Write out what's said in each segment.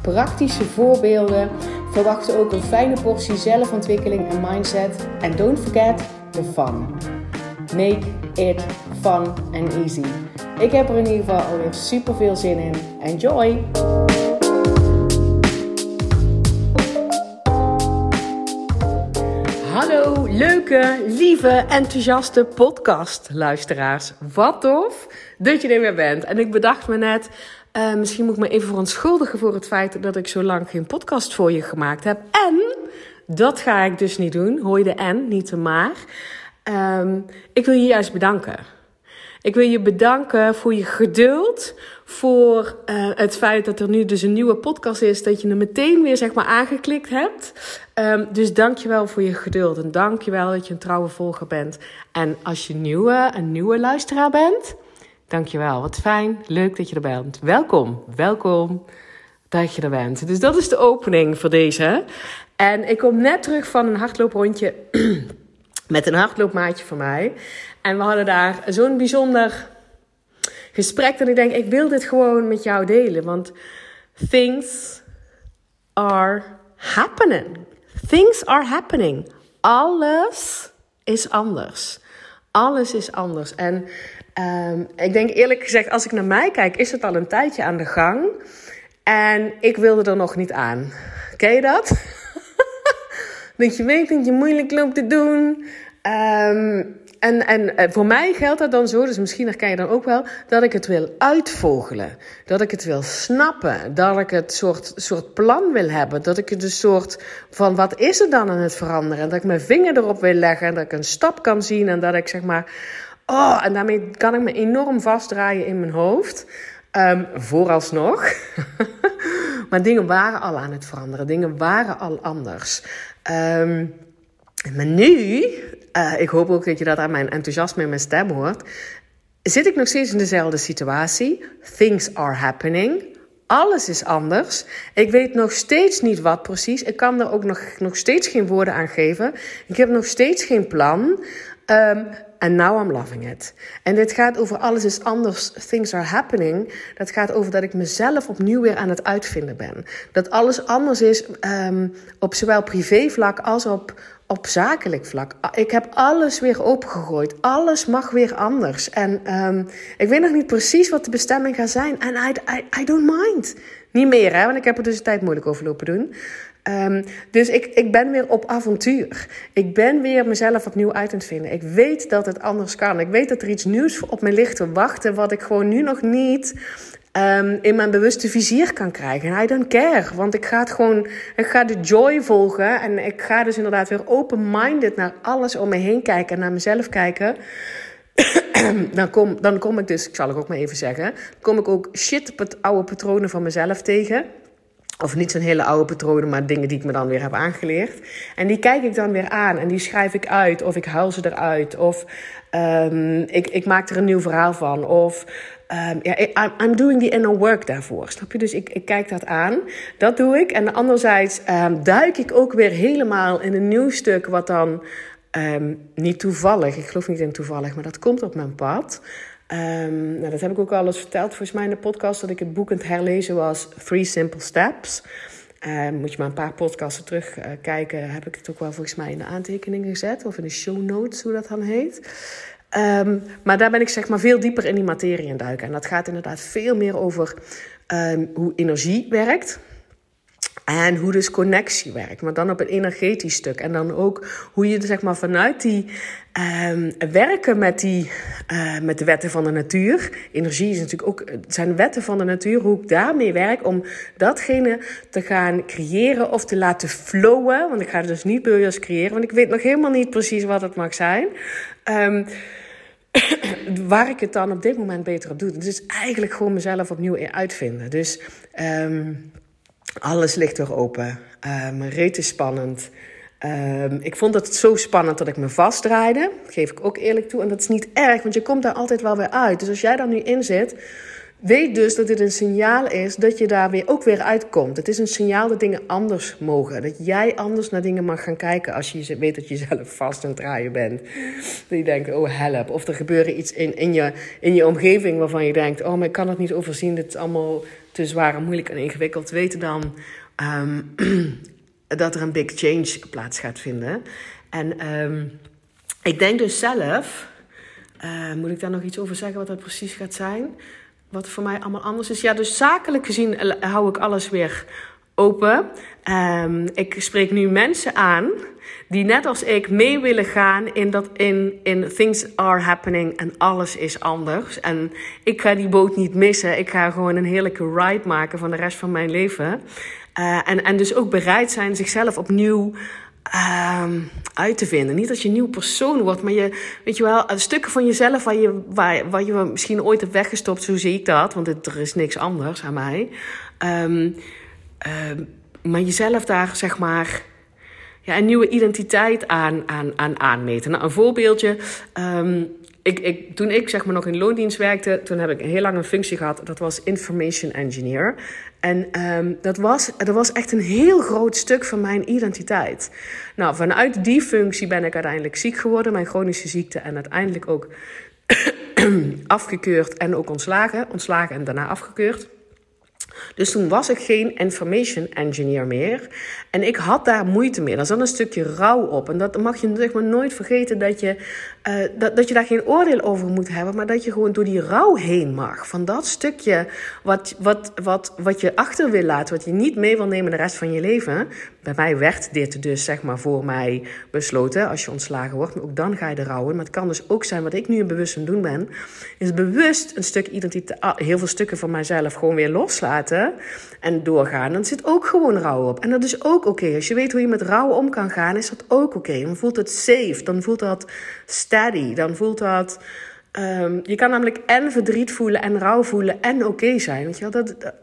praktische voorbeelden. Verwacht ook een fijne portie zelfontwikkeling en mindset. En don't forget the fun. Make it fun and easy. Ik heb er in ieder geval alweer super veel zin in. Enjoy! Hallo, leuke, lieve, enthousiaste podcastluisteraars. Wat tof dat je er weer bent. En ik bedacht me net, uh, misschien moet ik me even verontschuldigen voor het feit dat ik zo lang geen podcast voor je gemaakt heb. En dat ga ik dus niet doen. Hoor je de en, niet de maar. Um, ik wil je juist bedanken. Ik wil je bedanken voor je geduld, voor uh, het feit dat er nu dus een nieuwe podcast is, dat je hem meteen weer zeg maar aangeklikt hebt. Um, dus dankjewel voor je geduld en dankjewel dat je een trouwe volger bent. En als je nieuwe, een nieuwe luisteraar bent, dankjewel. Wat fijn, leuk dat je er bent. Welkom, welkom dat je er bent. Dus dat is de opening voor deze. En ik kom net terug van een hardlooprondje met een hardloopmaatje van mij. En we hadden daar zo'n bijzonder gesprek dat ik denk, ik wil dit gewoon met jou delen. Want things are happening. Things are happening. Alles is anders. Alles is anders. En um, ik denk eerlijk gezegd, als ik naar mij kijk, is het al een tijdje aan de gang. En ik wilde er nog niet aan. Ken je dat? dat je weet dat je moeilijk loopt te doen. Um, en, en eh, voor mij geldt dat dan zo, dus misschien herken je dan ook wel, dat ik het wil uitvogelen. Dat ik het wil snappen. Dat ik het soort, soort plan wil hebben. Dat ik het een soort van wat is er dan aan het veranderen? En dat ik mijn vinger erop wil leggen. En dat ik een stap kan zien. En dat ik zeg maar. Oh, en daarmee kan ik me enorm vastdraaien in mijn hoofd. Um, vooralsnog. maar dingen waren al aan het veranderen. Dingen waren al anders. Um, maar nu, uh, ik hoop ook dat je dat aan mijn enthousiasme en mijn stem hoort, zit ik nog steeds in dezelfde situatie. Things are happening. Alles is anders. Ik weet nog steeds niet wat precies. Ik kan er ook nog, nog steeds geen woorden aan geven. Ik heb nog steeds geen plan. Um, And now I'm loving it. En dit gaat over alles is anders, things are happening. Dat gaat over dat ik mezelf opnieuw weer aan het uitvinden ben. Dat alles anders is um, op zowel privévlak als op, op zakelijk vlak. Ik heb alles weer opgegooid. Alles mag weer anders. En um, ik weet nog niet precies wat de bestemming gaat zijn. En I, I, I don't mind. Niet meer, hè, want ik heb er dus de tijd moeilijk over lopen doen. Um, dus ik, ik ben weer op avontuur. Ik ben weer mezelf opnieuw uit aan het vinden. Ik weet dat het anders kan. Ik weet dat er iets nieuws op me ligt te wachten, wat ik gewoon nu nog niet um, in mijn bewuste vizier kan krijgen. En I don't care, want ik ga het gewoon, ik ga de joy volgen. En ik ga dus inderdaad weer open-minded naar alles om me heen kijken en naar mezelf kijken. dan, kom, dan kom ik dus, ik zal het ook maar even zeggen, kom ik ook shit oude patronen van mezelf tegen. Of niet zo'n hele oude patronen, maar dingen die ik me dan weer heb aangeleerd. En die kijk ik dan weer aan en die schrijf ik uit. Of ik huil ze eruit. Of um, ik, ik maak er een nieuw verhaal van. Of um, ja, I'm doing the inner work daarvoor. Snap je? Dus ik, ik kijk dat aan. Dat doe ik. En anderzijds um, duik ik ook weer helemaal in een nieuw stuk wat dan... Um, niet toevallig, ik geloof niet in toevallig, maar dat komt op mijn pad. Um, nou, dat heb ik ook al eens verteld volgens mij in de podcast, dat ik het boek aan herlezen was, Three Simple Steps. Um, moet je maar een paar podcasten terugkijken, uh, heb ik het ook wel volgens mij in de aantekeningen gezet, of in de show notes, hoe dat dan heet. Um, maar daar ben ik zeg maar veel dieper in die materie aan duiken. En dat gaat inderdaad veel meer over hoe energie werkt. En hoe dus connectie werkt, maar dan op een energetisch stuk. En dan ook hoe je zeg maar vanuit die um, werken met, die, uh, met de wetten van de natuur. Energie is natuurlijk ook, zijn wetten van de natuur, hoe ik daarmee werk om datgene te gaan creëren of te laten flowen. Want ik ga dus niet burgers creëren, want ik weet nog helemaal niet precies wat het mag zijn. Um, waar ik het dan op dit moment beter op doe. Dus eigenlijk gewoon mezelf opnieuw uitvinden. Dus um, alles ligt weer open. Uh, mijn reet is spannend. Ehm, ik vond het zo spannend dat ik me vastdraaide. Dat geef ik ook eerlijk toe. En dat is niet erg, want je komt daar altijd wel weer uit. Dus als jij daar nu in zit, weet dus dat dit een signaal is dat je daar weer ook weer uitkomt. Het is een signaal dat dingen anders mogen. Dat jij anders naar dingen mag gaan kijken als je weet dat je zelf vast aan het draaien bent. Dat je denkt, oh help. Of er gebeurt iets in, in, je, in je omgeving waarvan je denkt, oh maar ik kan het niet overzien. Dit is allemaal te zwaar en moeilijk en ingewikkeld. Weet dan ehm, dat er een big change plaats gaat vinden. En ehm, ik denk dus zelf, uh, moet ik daar nog iets over zeggen wat dat precies gaat zijn? Wat voor mij allemaal anders is. Ja, dus zakelijk gezien hou ik alles weer open. Um, ik spreek nu mensen aan die net als ik mee willen gaan in dat in, in things are happening en alles is anders. En ik ga die boot niet missen. Ik ga gewoon een heerlijke ride maken van de rest van mijn leven. Uh, en, en dus ook bereid zijn zichzelf opnieuw um, uit te vinden. Niet dat je een nieuw persoon wordt, maar je, weet je wel, stukken van jezelf waar je, waar, waar je misschien ooit hebt weggestopt, zo zie ik dat, want er is niks anders aan mij. Um, maar jezelf daar, zeg maar, ja, een nieuwe identiteit aan, aan, aan aanmeten. Nou, een voorbeeldje. Um, ik, ik, toen ik zeg maar nog in loondienst werkte, toen heb ik heel lang een functie gehad. Dat was information engineer. En um, dat, was, dat was echt een heel groot stuk van mijn identiteit. Nou, vanuit die functie ben ik uiteindelijk ziek geworden, mijn chronische ziekte. En uiteindelijk ook afgekeurd en ook ontslagen. Ontslagen en daarna afgekeurd. Dus toen was ik geen information engineer meer. En ik had daar moeite mee. Daar zat een stukje rouw op. En dat mag je zeg maar, nooit vergeten dat je, uh, dat, dat je daar geen oordeel over moet hebben. Maar dat je gewoon door die rouw heen mag. Van dat stukje wat, wat, wat, wat je achter wil laten. Wat je niet mee wil nemen de rest van je leven. Bij mij werd dit dus zeg maar voor mij besloten. Als je ontslagen wordt. Maar ook dan ga je er rouwen. Maar het kan dus ook zijn wat ik nu bewust aan doen ben. Is bewust een stuk identiteit. Ah, heel veel stukken van mijzelf gewoon weer loslaten. En doorgaan. Dan zit ook gewoon rouw op. En dat is ook oké. Als je weet hoe je met rouw om kan gaan, is dat ook oké. Dan voelt het safe. Dan voelt dat steady. Dan voelt dat. Um, je kan namelijk en verdriet voelen en rouw voelen en oké zijn. Weet je wel? Dat,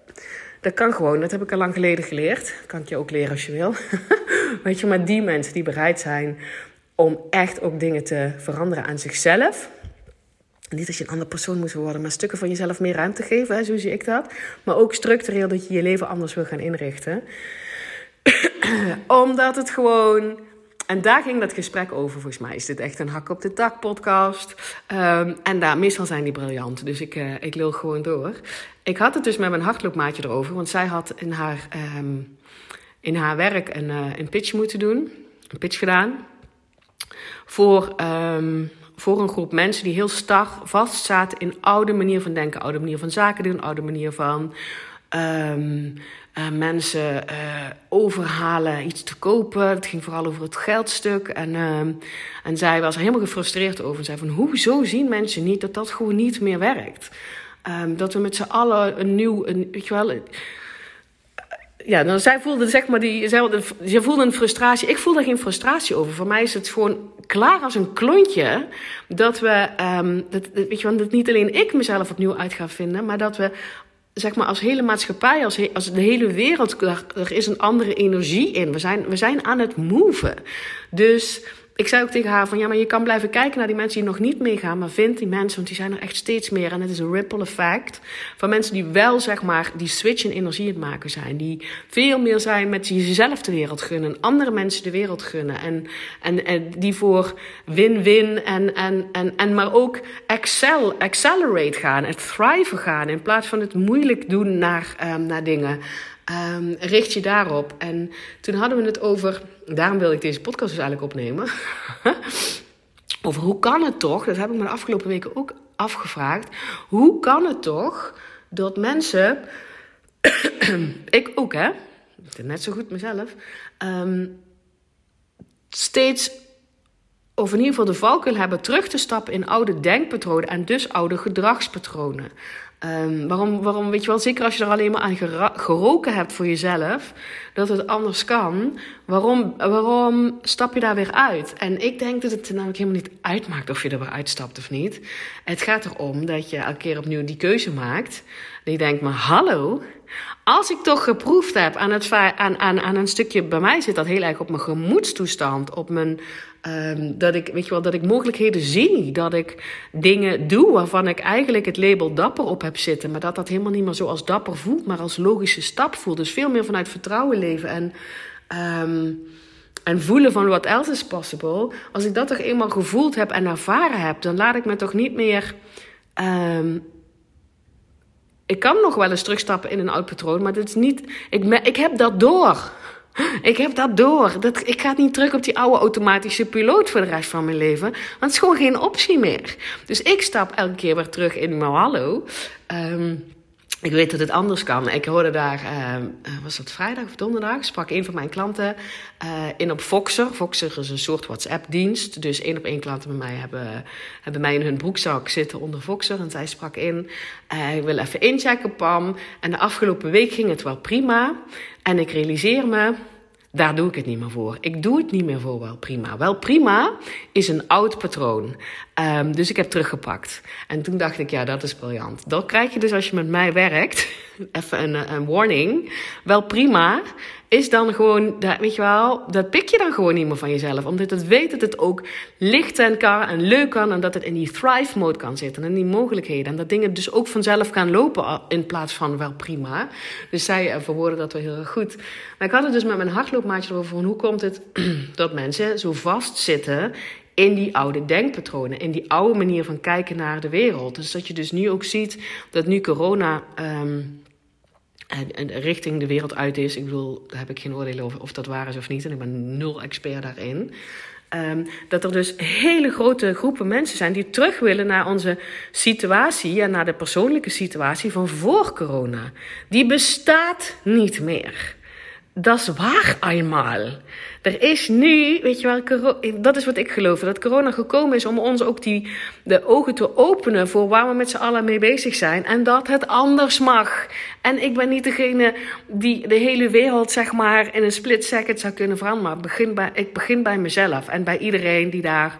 dat, kan gewoon. Dat heb ik al lang geleden geleerd. Kan ik je ook leren als je wil. weet je, maar die mensen die bereid zijn om echt ook dingen te veranderen aan zichzelf. Niet dat je een andere persoon moet worden, maar stukken van jezelf meer ruimte geven, zo zie ik dat. Maar ook structureel dat je je leven anders wil gaan inrichten. Omdat het gewoon. En daar ging dat gesprek over. Volgens mij is dit echt een hak op de dak podcast. Um, en daar, meestal zijn die briljant. Dus ik, uh, ik lul gewoon door. Ik had het dus met mijn hardloopmaatje erover. Want zij had in haar, um, in haar werk een, uh, een pitch moeten doen. Een pitch gedaan. Voor, um, voor een groep mensen die heel star vast zaten in oude manier van denken. Oude manier van zaken doen. Oude manier van uh, mensen uh, overhalen iets te kopen. Het ging vooral over het geldstuk. En, uh, en zij was er helemaal gefrustreerd over. En zei van, hoezo zien mensen niet dat dat gewoon niet meer werkt? Um, dat we met z'n allen een nieuw, een, weet je wel... Ja, dan zij voelde zeg maar die, zij, voelde een frustratie. Ik voelde geen frustratie over. Voor mij is het gewoon klaar als een klontje dat we, um, dat, weet je wel, dat niet alleen ik mezelf opnieuw uit ga vinden, maar dat we zeg maar, als hele maatschappij, als, als de hele wereld, er, er, is een andere energie in. We zijn, we zijn aan het moven. Dus ik zei ook tegen haar van ja, maar je kan blijven kijken naar die mensen die nog niet meegaan, maar vind die mensen, want die zijn er echt steeds meer. En het is een ripple effect van mensen die wel zeg maar die switch in energie het maken zijn, die veel meer zijn met jezelf de wereld gunnen, andere mensen de wereld gunnen en, en, en die voor win-win en, en, en, en maar ook excel, accelerate gaan, het thriven gaan in plaats van het moeilijk doen naar, um, naar dingen. Um, richt je daarop. En toen hadden we het over, daarom wilde ik deze podcast dus eigenlijk opnemen. over hoe kan het toch, dat heb ik me de afgelopen weken ook afgevraagd. Hoe kan het toch dat mensen, ik ook hè, net zo goed mezelf, um, steeds of in ieder geval de valkuil hebben terug te stappen in oude denkpatronen en dus oude gedragspatronen. Um, waarom, waarom, weet je wel, zeker als je er alleen maar aan geroken hebt voor jezelf, dat het anders kan, waarom, waarom stap je daar weer uit? En ik denk dat het namelijk helemaal niet uitmaakt of je er weer uitstapt of niet. Het gaat erom dat je elke keer opnieuw die keuze maakt En ik denk, maar hallo, als ik toch geproefd heb aan, het, aan, aan, aan een stukje, bij mij zit dat heel erg op mijn gemoedstoestand, op mijn, um, dat ik, weet je wel, dat ik mogelijkheden zie, dat ik dingen doe waarvan ik eigenlijk het label dapper op heb zitten, maar dat dat helemaal niet meer zo als dapper voelt, maar als logische stap voelt. Dus veel meer vanuit vertrouwen leven en, um, en voelen van what else is possible. Als ik dat toch eenmaal gevoeld heb en ervaren heb, dan laat ik me toch niet meer um, ik kan nog wel eens terugstappen in een oud patroon, maar dat is niet. Ik, ik heb dat door. Ik heb dat door. Dat, ik ga niet terug op die oude automatische piloot voor de rest van mijn leven. Want het is gewoon geen optie meer. Dus ik stap elke keer weer terug in hallo. Um, ik weet dat het anders kan. Ik hoorde daar, uh, was dat vrijdag of donderdag, sprak een van mijn klanten uh, in op Voxer. Voxer is een soort WhatsApp-dienst. Dus één op één klanten bij mij hebben, hebben mij in hun broekzak zitten onder Voxer. En zij sprak in, uh, ik wil even inchecken, Pam. En de afgelopen week ging het wel prima. En ik realiseer me, daar doe ik het niet meer voor. Ik doe het niet meer voor wel prima. Wel prima is een oud patroon. Um, dus ik heb teruggepakt. En toen dacht ik, ja, dat is briljant. Dat krijg je dus als je met mij werkt. Even een, een warning. Wel prima is dan gewoon, dat, weet je wel, dat pik je dan gewoon niet meer van jezelf. Omdat het weet dat het ook licht en kan en leuk kan. En dat het in die thrive mode kan zitten. En die mogelijkheden. En dat dingen dus ook vanzelf gaan lopen in plaats van wel prima. Dus zij eh, verwoorden dat wel heel erg goed. Maar ik had het dus met mijn hardloopmaatje erover van hoe komt het dat mensen zo vastzitten in die oude denkpatronen, in die oude manier van kijken naar de wereld. Dus dat je dus nu ook ziet dat nu corona um, richting de wereld uit is. Ik bedoel, daar heb ik geen oordeel over of dat waar is of niet. En ik ben nul expert daarin. Um, dat er dus hele grote groepen mensen zijn die terug willen naar onze situatie en naar de persoonlijke situatie van voor corona. Die bestaat niet meer. Dat is waar eenmaal. Er is nu, weet je wel, dat is wat ik geloof, dat corona gekomen is om ons ook die, de ogen te openen voor waar we met z'n allen mee bezig zijn. En dat het anders mag. En ik ben niet degene die de hele wereld, zeg maar, in een split second zou kunnen veranderen. Maar begin bij, ik begin bij mezelf en bij iedereen die daar,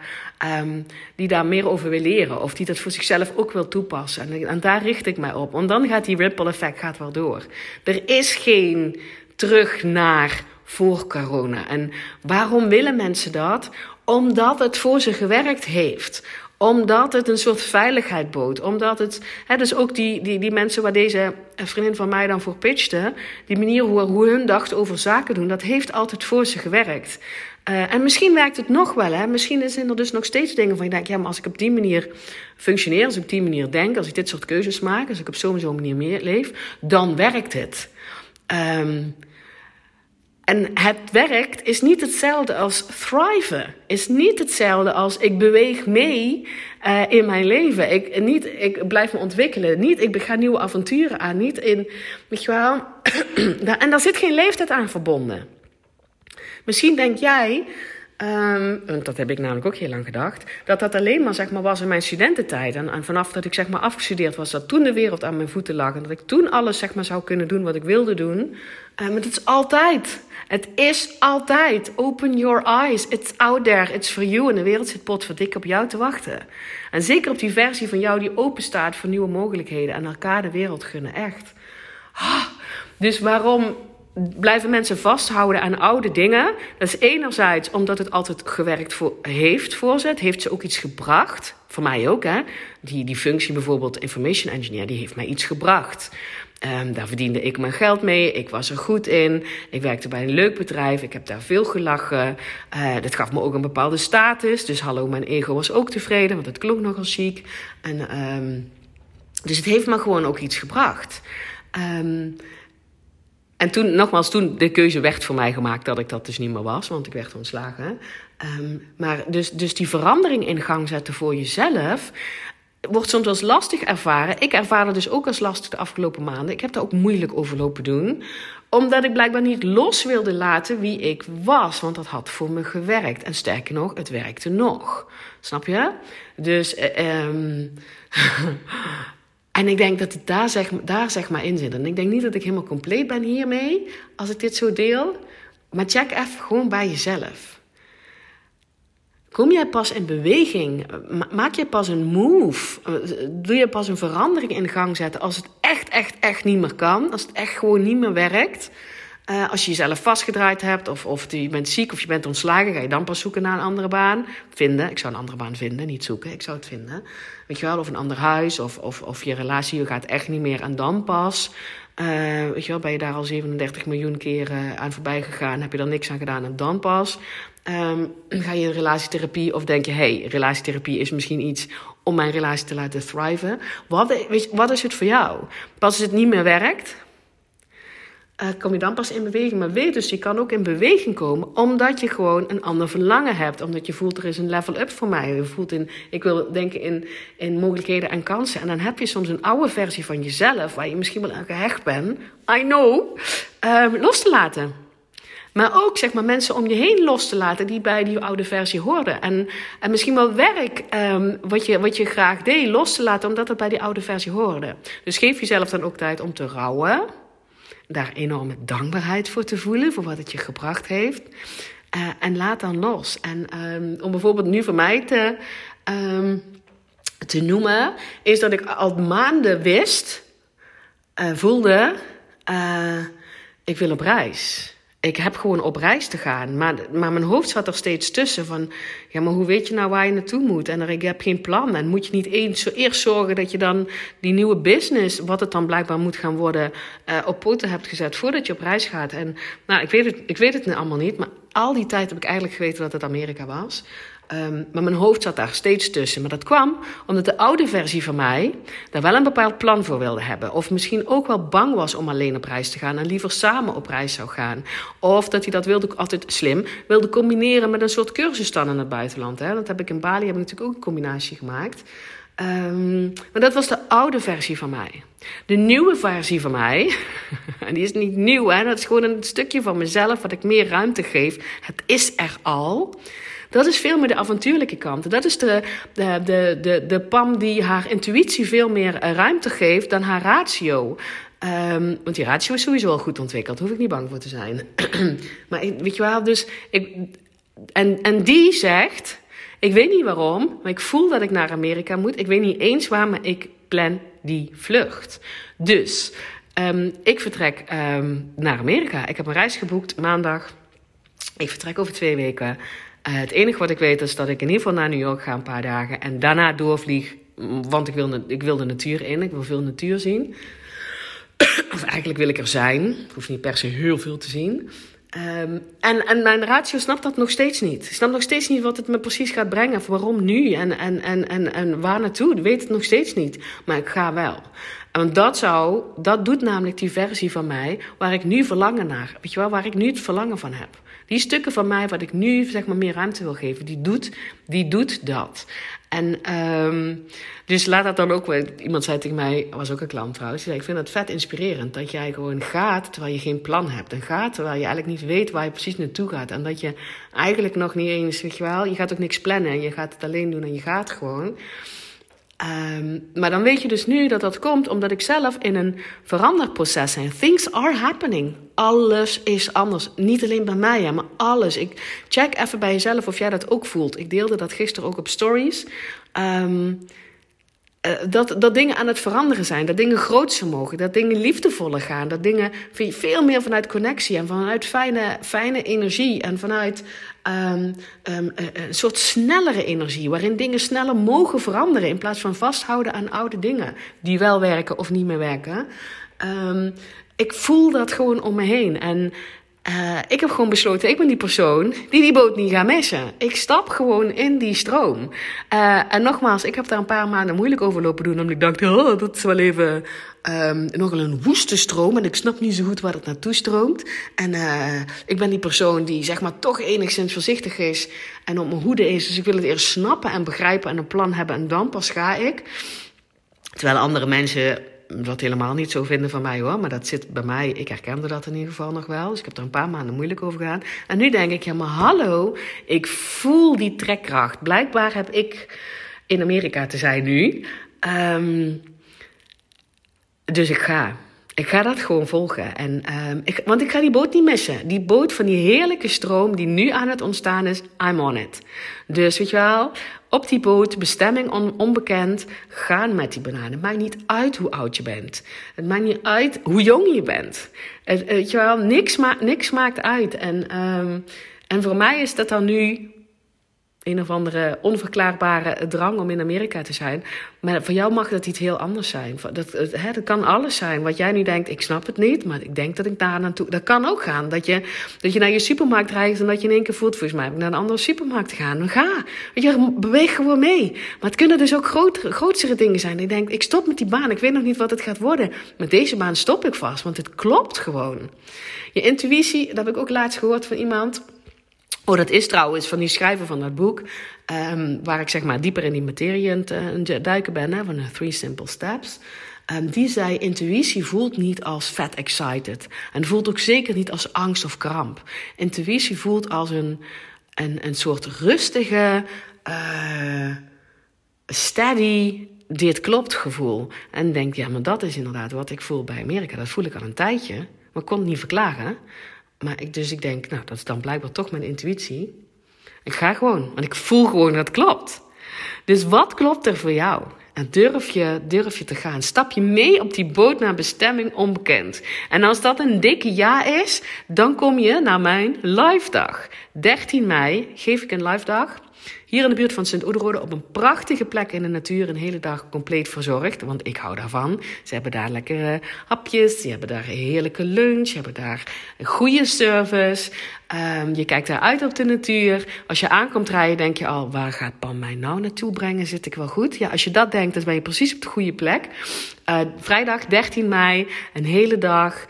um, die daar meer over wil leren. Of die dat voor zichzelf ook wil toepassen. En, en daar richt ik mij op. Want dan gaat die ripple effect gaat wel door. Er is geen terug naar voor corona. En waarom willen mensen dat? Omdat het voor ze gewerkt heeft omdat het een soort veiligheid bood. Omdat het, hè, dus ook die, die, die mensen waar deze vriendin van mij dan voor pitchte, die manier hoe, hoe hun dachten over zaken doen, dat heeft altijd voor ze gewerkt. Uh, en misschien werkt het nog wel. Hè? Misschien zijn er dus nog steeds dingen van je denkt, ja, maar als ik op die manier functioneer, als ik op die manier denk, als ik dit soort keuzes maak, als ik op zo'n zo'n manier leef, dan werkt het. Um, en het werkt is niet hetzelfde als thriven. Is niet hetzelfde als ik beweeg mee uh, in mijn leven. Ik, niet, ik blijf me ontwikkelen. Niet ik ga nieuwe avonturen aan. Niet in, weet je wel. en daar zit geen leeftijd aan verbonden. Misschien denk jij, Um, want dat heb ik namelijk ook heel lang gedacht. Dat dat alleen maar, zeg maar was in mijn studententijd. En, vanaf dat ik zeg maar, afgestudeerd was, dat toen de wereld aan mijn voeten lag. En dat ik toen alles zeg maar, zou kunnen doen wat ik wilde doen. Maar het is altijd. Het is altijd. Open your eyes. It's out there. It's for you. En de wereld zit potverdik op jou te wachten. En zeker op die versie van jou die open staat voor nieuwe mogelijkheden. En elkaar de wereld gunnen. Echt. Ah, dus waarom blijven mensen vasthouden aan oude dingen. Dat is enerzijds omdat het altijd gewerkt voor, heeft voor ze. Het heeft ze ook iets gebracht. Voor mij ook, hè. Die, die functie bijvoorbeeld information engineer, die heeft mij iets gebracht. Um, daar verdiende ik mijn geld mee. Ik was er goed in. Ik werkte bij een leuk bedrijf. Ik heb daar veel gelachen. Uh, dat gaf me ook een bepaalde status. Dus hallo, mijn ego was ook tevreden, want het klonk nogal chic. En, um, dus het heeft me gewoon ook iets gebracht. Um, en toen, nogmaals, toen de keuze werd voor mij gemaakt dat ik dat dus niet meer was, want ik werd ontslagen. Um, maar dus, dus die verandering in gang zetten voor jezelf wordt soms als lastig ervaren. Ik ervaarde dus ook als lastig de afgelopen maanden. Ik heb daar ook moeilijk over lopen doen. Omdat ik blijkbaar niet los wilde laten wie ik was. Want dat had voor me gewerkt. En sterker nog, het werkte nog. Snap je? Dus um, En ik denk dat het daar zeg, daar zeg maar in zit. En ik denk niet dat ik helemaal compleet ben hiermee, als ik dit zo deel. Maar check even gewoon bij jezelf. kom jij pas in beweging? Maak je pas een move? Doe je pas een verandering in gang zetten als het echt, echt, echt niet meer kan? Als het echt gewoon niet meer werkt? Uh, als je jezelf vastgedraaid hebt, of, of je bent ziek of je bent ontslagen, ga je dan pas zoeken naar een andere baan. Vinden. Ik zou een andere baan vinden, niet zoeken. Ik zou het vinden. Weet je wel, of een ander huis, of, of, of je relatie gaat echt niet meer. En dan pas, uh, weet je wel, ben je daar al 37 miljoen keren aan voorbij gegaan, heb je er niks aan gedaan. En dan pas um, ga je in relatietherapie, of denk je, hey, relatietherapie is misschien iets om mijn relatie te laten thriven. Wat, wat is het voor jou? Pas als het niet meer werkt, uh, kom je dan pas in beweging. Maar weet dus, je kan ook in beweging komen omdat je gewoon een ander verlangen hebt. Omdat je voelt, er is een level up voor mij. Je voelt in, ik wil denken in, in mogelijkheden en kansen. En dan heb je soms een oude versie van jezelf, waar je misschien wel aan gehecht bent, I know, uh, los te laten. Maar ook zeg maar, mensen om je heen los te laten die bij die oude versie hoorden. En, en misschien wel werk um, wat, je, wat je graag deed, los te laten omdat het bij die oude versie hoorde. Dus geef jezelf dan ook tijd om te rouwen daar enorme dankbaarheid voor te voelen, voor wat het je gebracht heeft. Uh, en laat dan los. En um, om bijvoorbeeld nu voor mij te, um, te noemen, is dat ik al maanden wist, uh, voelde, uh, ik wil op reis ik heb gewoon op reis te gaan. Maar, maar mijn hoofd zat er steeds tussen van... ja, maar hoe weet je nou waar je naartoe moet? En er, ik heb geen plan. En moet je niet eens, eerst zorgen dat je dan die nieuwe business... wat het dan blijkbaar moet gaan worden... Uh, op poten hebt gezet voordat je op reis gaat. En nou, ik weet het, ik weet het allemaal niet. Maar al die tijd heb ik eigenlijk geweten dat het Amerika was. Um, maar mijn hoofd zat daar steeds tussen. Maar dat kwam omdat de oude versie van mij daar wel een bepaald plan voor wilde hebben. Of misschien ook wel bang was om alleen op reis te gaan en liever samen op reis zou gaan. Of dat hij dat wilde, altijd slim, wilde combineren met een soort cursus dan in het buitenland. Hè. Dat heb ik in Bali heb natuurlijk ook een combinatie gemaakt. Um, maar dat was de oude versie van mij. De nieuwe versie van mij, en die is niet nieuw, hè, dat is gewoon een stukje van mezelf wat ik meer ruimte geef. Het is er al. Dat is veel meer de avontuurlijke kant. Dat is de, de, de, de, Pam die haar intuïtie veel meer eh, ruimte geeft dan haar ratio. Um, want die ratio is sowieso al goed ontwikkeld. Daar hoef ik niet bang voor te zijn. maar weet je wel, dus ik. En, en die zegt. Ik weet niet waarom, maar ik voel dat ik naar Amerika moet. Ik weet niet eens waar, maar ik plan die vlucht. Dus um, ik vertrek um, naar Amerika. Ik heb een reis geboekt maandag. Ik vertrek over twee weken. Uh, het enige wat ik weet is dat ik in ieder geval naar New York ga een paar dagen. En daarna doorvlieg. Want ik wil, ik de natuur in. Ik wil veel natuur zien. of eigenlijk wil ik er zijn. Ik hoef niet per se heel veel te zien. Um, en, en mijn ratio snapt dat nog steeds niet. Ik snap nog steeds niet wat het me precies gaat brengen. Of waarom nu en, en, en, en, en waar naartoe. Ik weet het nog steeds niet. Maar ik ga wel. Want dat zou, dat doet namelijk die versie van mij waar ik nu verlangen naar. Weet je wel, waar ik nu het verlangen van heb. Die stukken van mij wat ik nu zeg maar meer ruimte wil geven, die doet, die doet dat. En um, dus laat dat dan ook. Iemand zei tegen mij, was ook een klant trouwens, die zei: Ik vind het vet inspirerend dat jij gewoon gaat terwijl je geen plan hebt. En gaat terwijl je eigenlijk niet weet waar je precies naartoe gaat. En dat je eigenlijk nog niet eens, weet je wel, je gaat ook niks plannen. Je gaat het alleen doen en je gaat gewoon. Um, maar dan weet je dus nu dat dat komt omdat ik zelf in een veranderproces ben. Things are happening. Alles is anders. Niet alleen bij mij, hè, maar alles. Ik check even bij jezelf of jij dat ook voelt. Ik deelde dat gisteren ook op stories. Um, uh, dat, dat dingen aan het veranderen zijn, dat dingen grootser mogen, dat dingen liefdevoller gaan, dat dingen veel meer vanuit connectie en vanuit fijne, fijne energie en vanuit um, um, een soort snellere energie, waarin dingen sneller mogen veranderen in plaats van vasthouden aan oude dingen die wel werken of niet meer werken. Um, ik voel dat gewoon om me heen. En uh, ik heb gewoon besloten, ik ben die persoon die die boot niet gaat missen. Ik stap gewoon in die stroom. Uh, en nogmaals, ik heb daar een paar maanden moeilijk over lopen doen. Omdat ik dacht, oh, dat is wel even um, nogal een woeste stroom. En ik snap niet zo goed waar het naartoe stroomt. En uh, ik ben die persoon die zeg maar toch enigszins voorzichtig is. En op mijn hoede is. Dus ik wil het eerst snappen en begrijpen en een plan hebben. En dan pas ga ik. Terwijl andere mensen dat helemaal niet zo vinden van mij hoor. Maar dat zit bij mij. Ik herkende dat in ieder geval nog wel. Dus ik heb er een paar maanden moeilijk over gedaan. En nu denk ik, ja maar hallo. Ik voel die trekkracht. Blijkbaar heb ik in Amerika te zijn nu. Um, dus ik ga. Ik ga dat gewoon volgen. En, um, ik, want ik ga die boot niet missen. Die boot van die heerlijke stroom die nu aan het ontstaan is, I'm on it. Dus weet je wel, op die boot, bestemming onbekend, gaan met die bananen. Het maakt niet uit hoe oud je bent. Het maakt niet uit hoe jong je bent. Het, weet je wel, niks, ma niks maakt uit. En, um, en voor mij is dat dan nu een of andere onverklaarbare drang om in Amerika te zijn. Maar voor jou mag dat iets heel anders zijn. Dat, hè, dat kan alles zijn. Wat jij nu denkt, ik snap het niet, maar ik denk dat ik daar naartoe... Dat kan ook gaan. Dat je, dat je naar je supermarkt reist en dat je in één keer voelt... volgens mij naar een andere supermarkt gaan. Ga. Je, beweeg gewoon mee. Maar het kunnen dus ook grotere, grotere dingen zijn. Ik denk, ik stop met die baan. Ik weet nog niet wat het gaat worden. Met deze baan stop ik vast, want het klopt gewoon. Je intuïtie, dat heb ik ook laatst gehoord van iemand... Oh, dat is trouwens van die schrijver van dat boek, um, waar ik zeg maar dieper in die materie aan het uh, duiken ben, hè, van de Three Simple Steps. Um, die zei: intuïtie voelt niet als vet excited. En voelt ook zeker niet als angst of kramp. Intuïtie voelt als een, een, een soort rustige, uh, steady, dit klopt gevoel. En denk, ja, maar dat is inderdaad wat ik voel bij Amerika. Dat voel ik al een tijdje, maar ik kon het niet verklaren. Maar ik, dus ik denk, nou, dat is dan blijkbaar toch mijn intuïtie. Ik ga gewoon, want ik voel gewoon dat het klopt. Dus wat klopt er voor jou? En durf je, durf je te gaan? Stap je mee op die boot naar bestemming onbekend? En als dat een dikke ja is, dan kom je naar mijn live dag. 13 mei geef ik een live dag. Hier in de buurt van Sint-Oederode op een prachtige plek in de natuur. Een hele dag compleet verzorgd, want ik hou daarvan. Ze hebben daar lekkere hapjes, ze hebben daar heerlijke lunch, ze hebben daar een goede service. Um, je kijkt daar uit op de natuur. Als je aankomt rijden, denk je al, waar gaat Pam mij nou naartoe brengen? Zit ik wel goed? Ja, als je dat denkt, dan ben je precies op de goede plek. Uh, vrijdag 13 mei, een hele dag,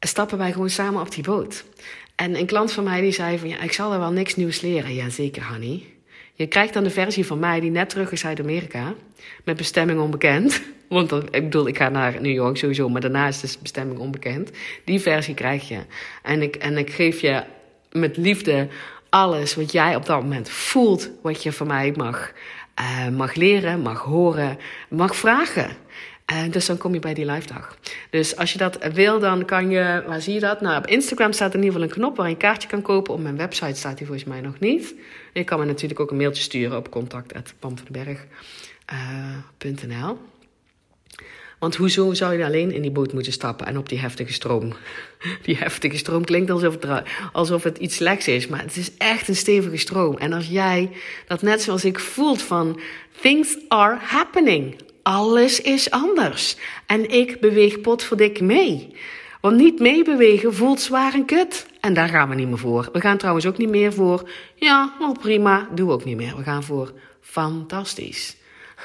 stappen wij gewoon samen op die boot. En een klant van mij die zei van, ja, ik zal er wel niks nieuws leren. Ja, zeker, honey. Je krijgt dan de versie van mij die net terug is uit Amerika. Met bestemming onbekend. Want ik bedoel, ik ga naar New York sowieso, maar daarna is de bestemming onbekend. Die versie krijg je. En ik, en ik geef je met liefde alles wat jij op dat moment voelt, wat je van mij mag, uh, mag leren, mag horen, mag vragen. En dus dan kom je bij die live dag. Dus als je dat wil, dan kan je, waar zie je dat? Nou, op Instagram staat in ieder geval een knop waar je een kaartje kan kopen. Op mijn website staat die volgens mij nog niet. Je kan me natuurlijk ook een mailtje sturen op contact.pamvandenberg.nl. Want hoezo zou je alleen in die boot moeten stappen en op die heftige stroom? Die heftige stroom klinkt alsof het, alsof het iets slechts is, maar het is echt een stevige stroom. En als jij dat net zoals ik voelt van things are happening. Alles is anders. En ik beweeg potverdik mee. Want niet meebewegen voelt zwaar en kut. En daar gaan we niet meer voor. We gaan trouwens ook niet meer voor. Ja, wel prima, doe ook niet meer. We gaan voor fantastisch.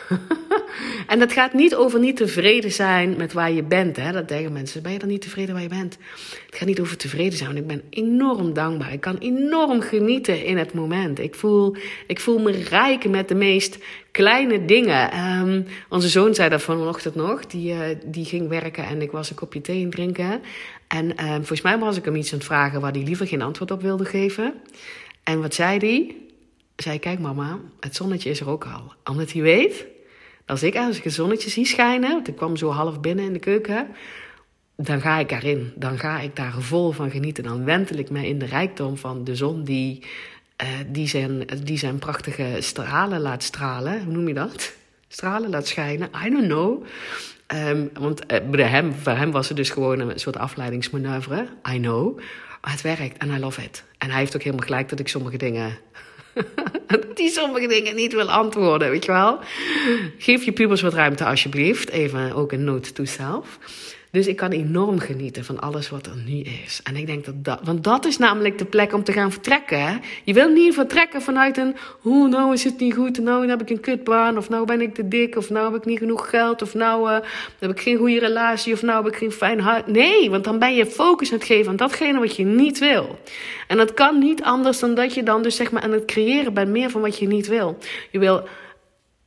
en dat gaat niet over niet tevreden zijn met waar je bent. Hè? Dat zeggen mensen. Ben je dan niet tevreden waar je bent? Het gaat niet over tevreden zijn. Ik ben enorm dankbaar. Ik kan enorm genieten in het moment. Ik voel, ik voel me rijk met de meest kleine dingen. Um, onze zoon zei dat vanochtend nog. Die, uh, die ging werken en ik was een kopje thee drinken. En um, volgens mij was ik hem iets aan het vragen waar hij liever geen antwoord op wilde geven. En wat zei hij? Zei, kijk mama, het zonnetje is er ook al. Omdat hij weet, als ik als ik een zonnetje zie schijnen, want ik kwam zo half binnen in de keuken, dan ga ik erin. Dan ga ik daar vol van genieten. Dan wentel ik me in de rijkdom van de zon die, uh, die, zijn, die zijn prachtige stralen laat stralen. Hoe noem je dat? Stralen laat schijnen. I don't know. Um, want uh, bij hem, voor hem was het dus gewoon een soort afleidingsmanoeuvre. I know. Het werkt en I love it. En hij heeft ook helemaal gelijk dat ik sommige dingen die sommige dingen niet wil antwoorden, weet je wel. Geef je pubers wat ruimte alsjeblieft. Even ook een note to self. Dus ik kan enorm genieten van alles wat er nu is. En ik denk dat dat, want dat is namelijk de plek om te gaan vertrekken. Je wil niet vertrekken vanuit een, hoe nou is het niet goed, nou heb ik een kutbaan, of nou ben ik te dik, of nou heb ik niet genoeg geld, of nou uh, heb ik geen goede relatie, of nou heb ik geen fijn hart. Nee, want dan ben je focus aan het geven aan datgene wat je niet wil. En dat kan niet anders dan dat je dan dus zeg maar aan het creëren bent meer van wat je niet wil. Je wil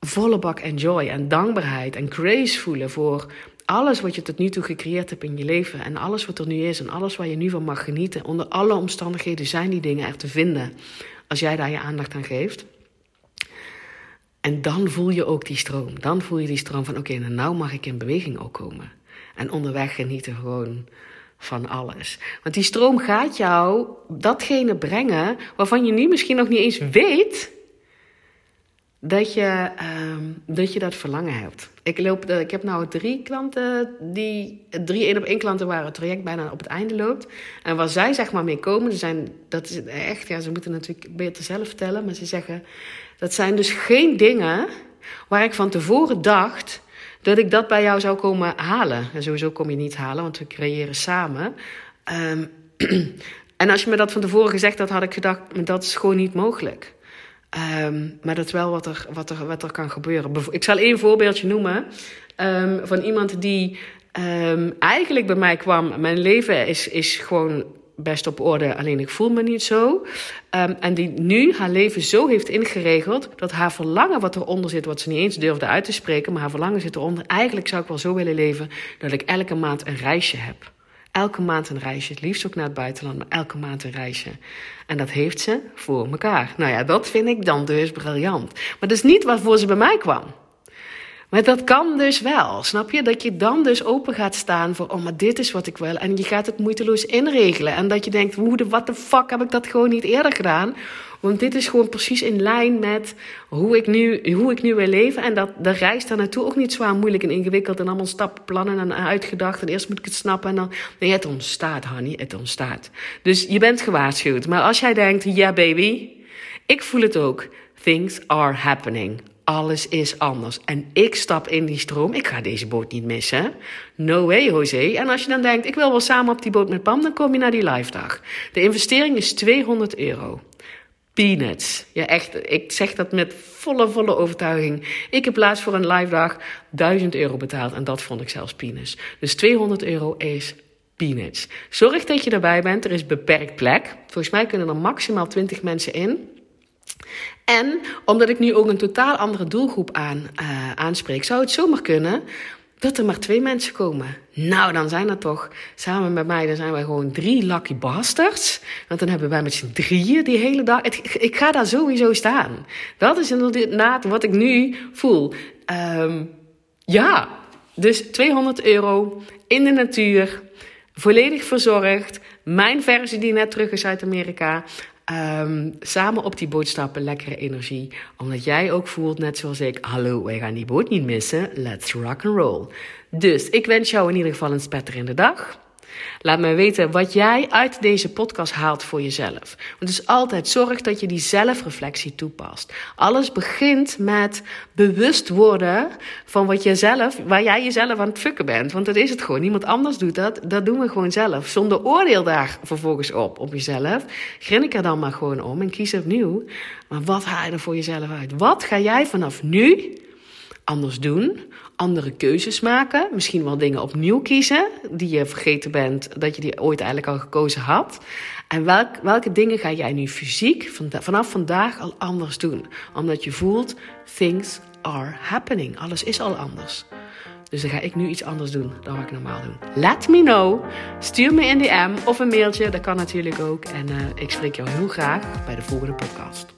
volle bak en joy en dankbaarheid en grace voelen voor alles wat je tot nu toe gecreëerd hebt in je leven en alles wat er nu is en alles waar je nu van mag genieten, onder alle omstandigheden zijn die dingen er te vinden als jij daar je aandacht aan geeft. En dan voel je ook die stroom. Dan voel je die stroom van oké, okay, nou mag ik in beweging ook komen. En onderweg genieten gewoon van alles. Want die stroom gaat jou datgene brengen waarvan je nu misschien nog niet eens weet dat je, um, dat, je dat verlangen hebt. Ik, loop, ik heb nou drie klanten, die, drie één op één klanten waar het traject bijna op het einde loopt. En waar zij zeg maar mee komen, zijn, dat is echt, ja, ze moeten natuurlijk beter zelf vertellen, maar ze zeggen, dat zijn dus geen dingen waar ik van tevoren dacht dat ik dat bij jou zou komen halen. En sowieso kom je niet halen, want we creëren samen. Um, en als je me dat van tevoren gezegd had, had ik gedacht, dat is gewoon niet mogelijk. Um, maar dat is wel wat er, wat, er, wat er kan gebeuren. Ik zal één voorbeeldje noemen um, van iemand die um, eigenlijk bij mij kwam. Mijn leven is, is gewoon best op orde, alleen ik voel me niet zo. en die nu haar leven zo heeft ingeregeld dat haar verlangen wat eronder zit, wat ze niet eens durfde uit te spreken, maar haar verlangen zit eronder. Eigenlijk zou ik wel zo willen leven dat ik elke maand een reisje heb. Elke maand een reisje. Het liefst ook naar het buitenland, elke maand een reisje. En dat heeft ze voor elkaar. Nou ja, dat vind ik dan dus briljant. Maar dat is niet waarvoor ze bij mij kwam. Maar dat kan dus wel, snap je? Dat je dan dus open gaat staan voor, oh, maar dit is wat ik wil. En je gaat het moeiteloos inregelen. En dat je denkt, hoe de, what the fuck heb ik dat gewoon niet eerder gedaan? Want dit is gewoon precies in lijn met hoe ik nu, hoe ik nu wil leven. En dat de reis daar naartoe ook niet zwaar moeilijk en ingewikkeld. En allemaal stappenplannen en uitgedacht. En eerst moet ik het snappen. En dan, nee, het ontstaat, honey, het ontstaat. Dus je bent gewaarschuwd. Maar als jij denkt, ja baby, ik voel het ook. Things are happening. Alles is anders. En ik stap in die stroom. Ik ga deze boot niet missen. No way, José. En als je dan denkt, ik wil wel samen op die boot met Pam, dan kom je naar die live dag. De investering is 200 euro peanuts. Ja, echt. Ik zeg dat met volle, volle overtuiging. Ik heb laatst voor een live dag 1000 euro betaald en dat vond ik zelfs peanuts. Dus 200 euro is peanuts. Zorg dat je erbij bent. Er is beperkt plek. Volgens mij kunnen er maximaal 20 mensen in. En omdat ik nu ook een totaal andere doelgroep aan, uh, aanspreek, zou het zomaar kunnen dat er maar twee mensen komen. Nou, dan zijn er toch, samen met mij, dan zijn wij gewoon drie lucky bastards. Want dan hebben wij met z'n drieën die hele dag. ik ga daar sowieso staan. Dat is inderdaad wat ik nu voel. Um, ja, dus 200 euro in de natuur, volledig verzorgd. Mijn versie die net terug is uit Amerika. Um, samen op die boot stappen, lekkere energie. Omdat jij ook voelt, net zoals ik, hallo, wij gaan die boot niet missen. Let's rock and roll. Dus ik wens jou in ieder geval een spetterende dag. Laat me weten wat jij uit deze podcast haalt voor jezelf. Want het is altijd zorg dat je die zelfreflectie toepast. Alles begint met bewust worden van wat je zelf, waar jij jezelf aan het fucken bent. Want dat is het gewoon. Niemand anders doet dat. Dat doen we gewoon zelf. Zonder oordeel daar vervolgens op, op jezelf. Grin ik er dan maar gewoon om en kies opnieuw. Maar wat haal je er voor jezelf uit? Wat ga jij vanaf nu anders doen, andere keuzes maken, misschien wel dingen opnieuw kiezen die je vergeten bent dat je die ooit eigenlijk al gekozen had. En welk, welke dingen ga jij nu fysiek vanaf vandaag al anders doen? Omdat je voelt, things are happening. Alles is al anders. Dus dan ga ik nu iets anders doen dan wat ik normaal doe. Let me know. Stuur me een DM of een mailtje. Dat kan natuurlijk ook. En uh, ik spreek jou heel graag bij de volgende podcast.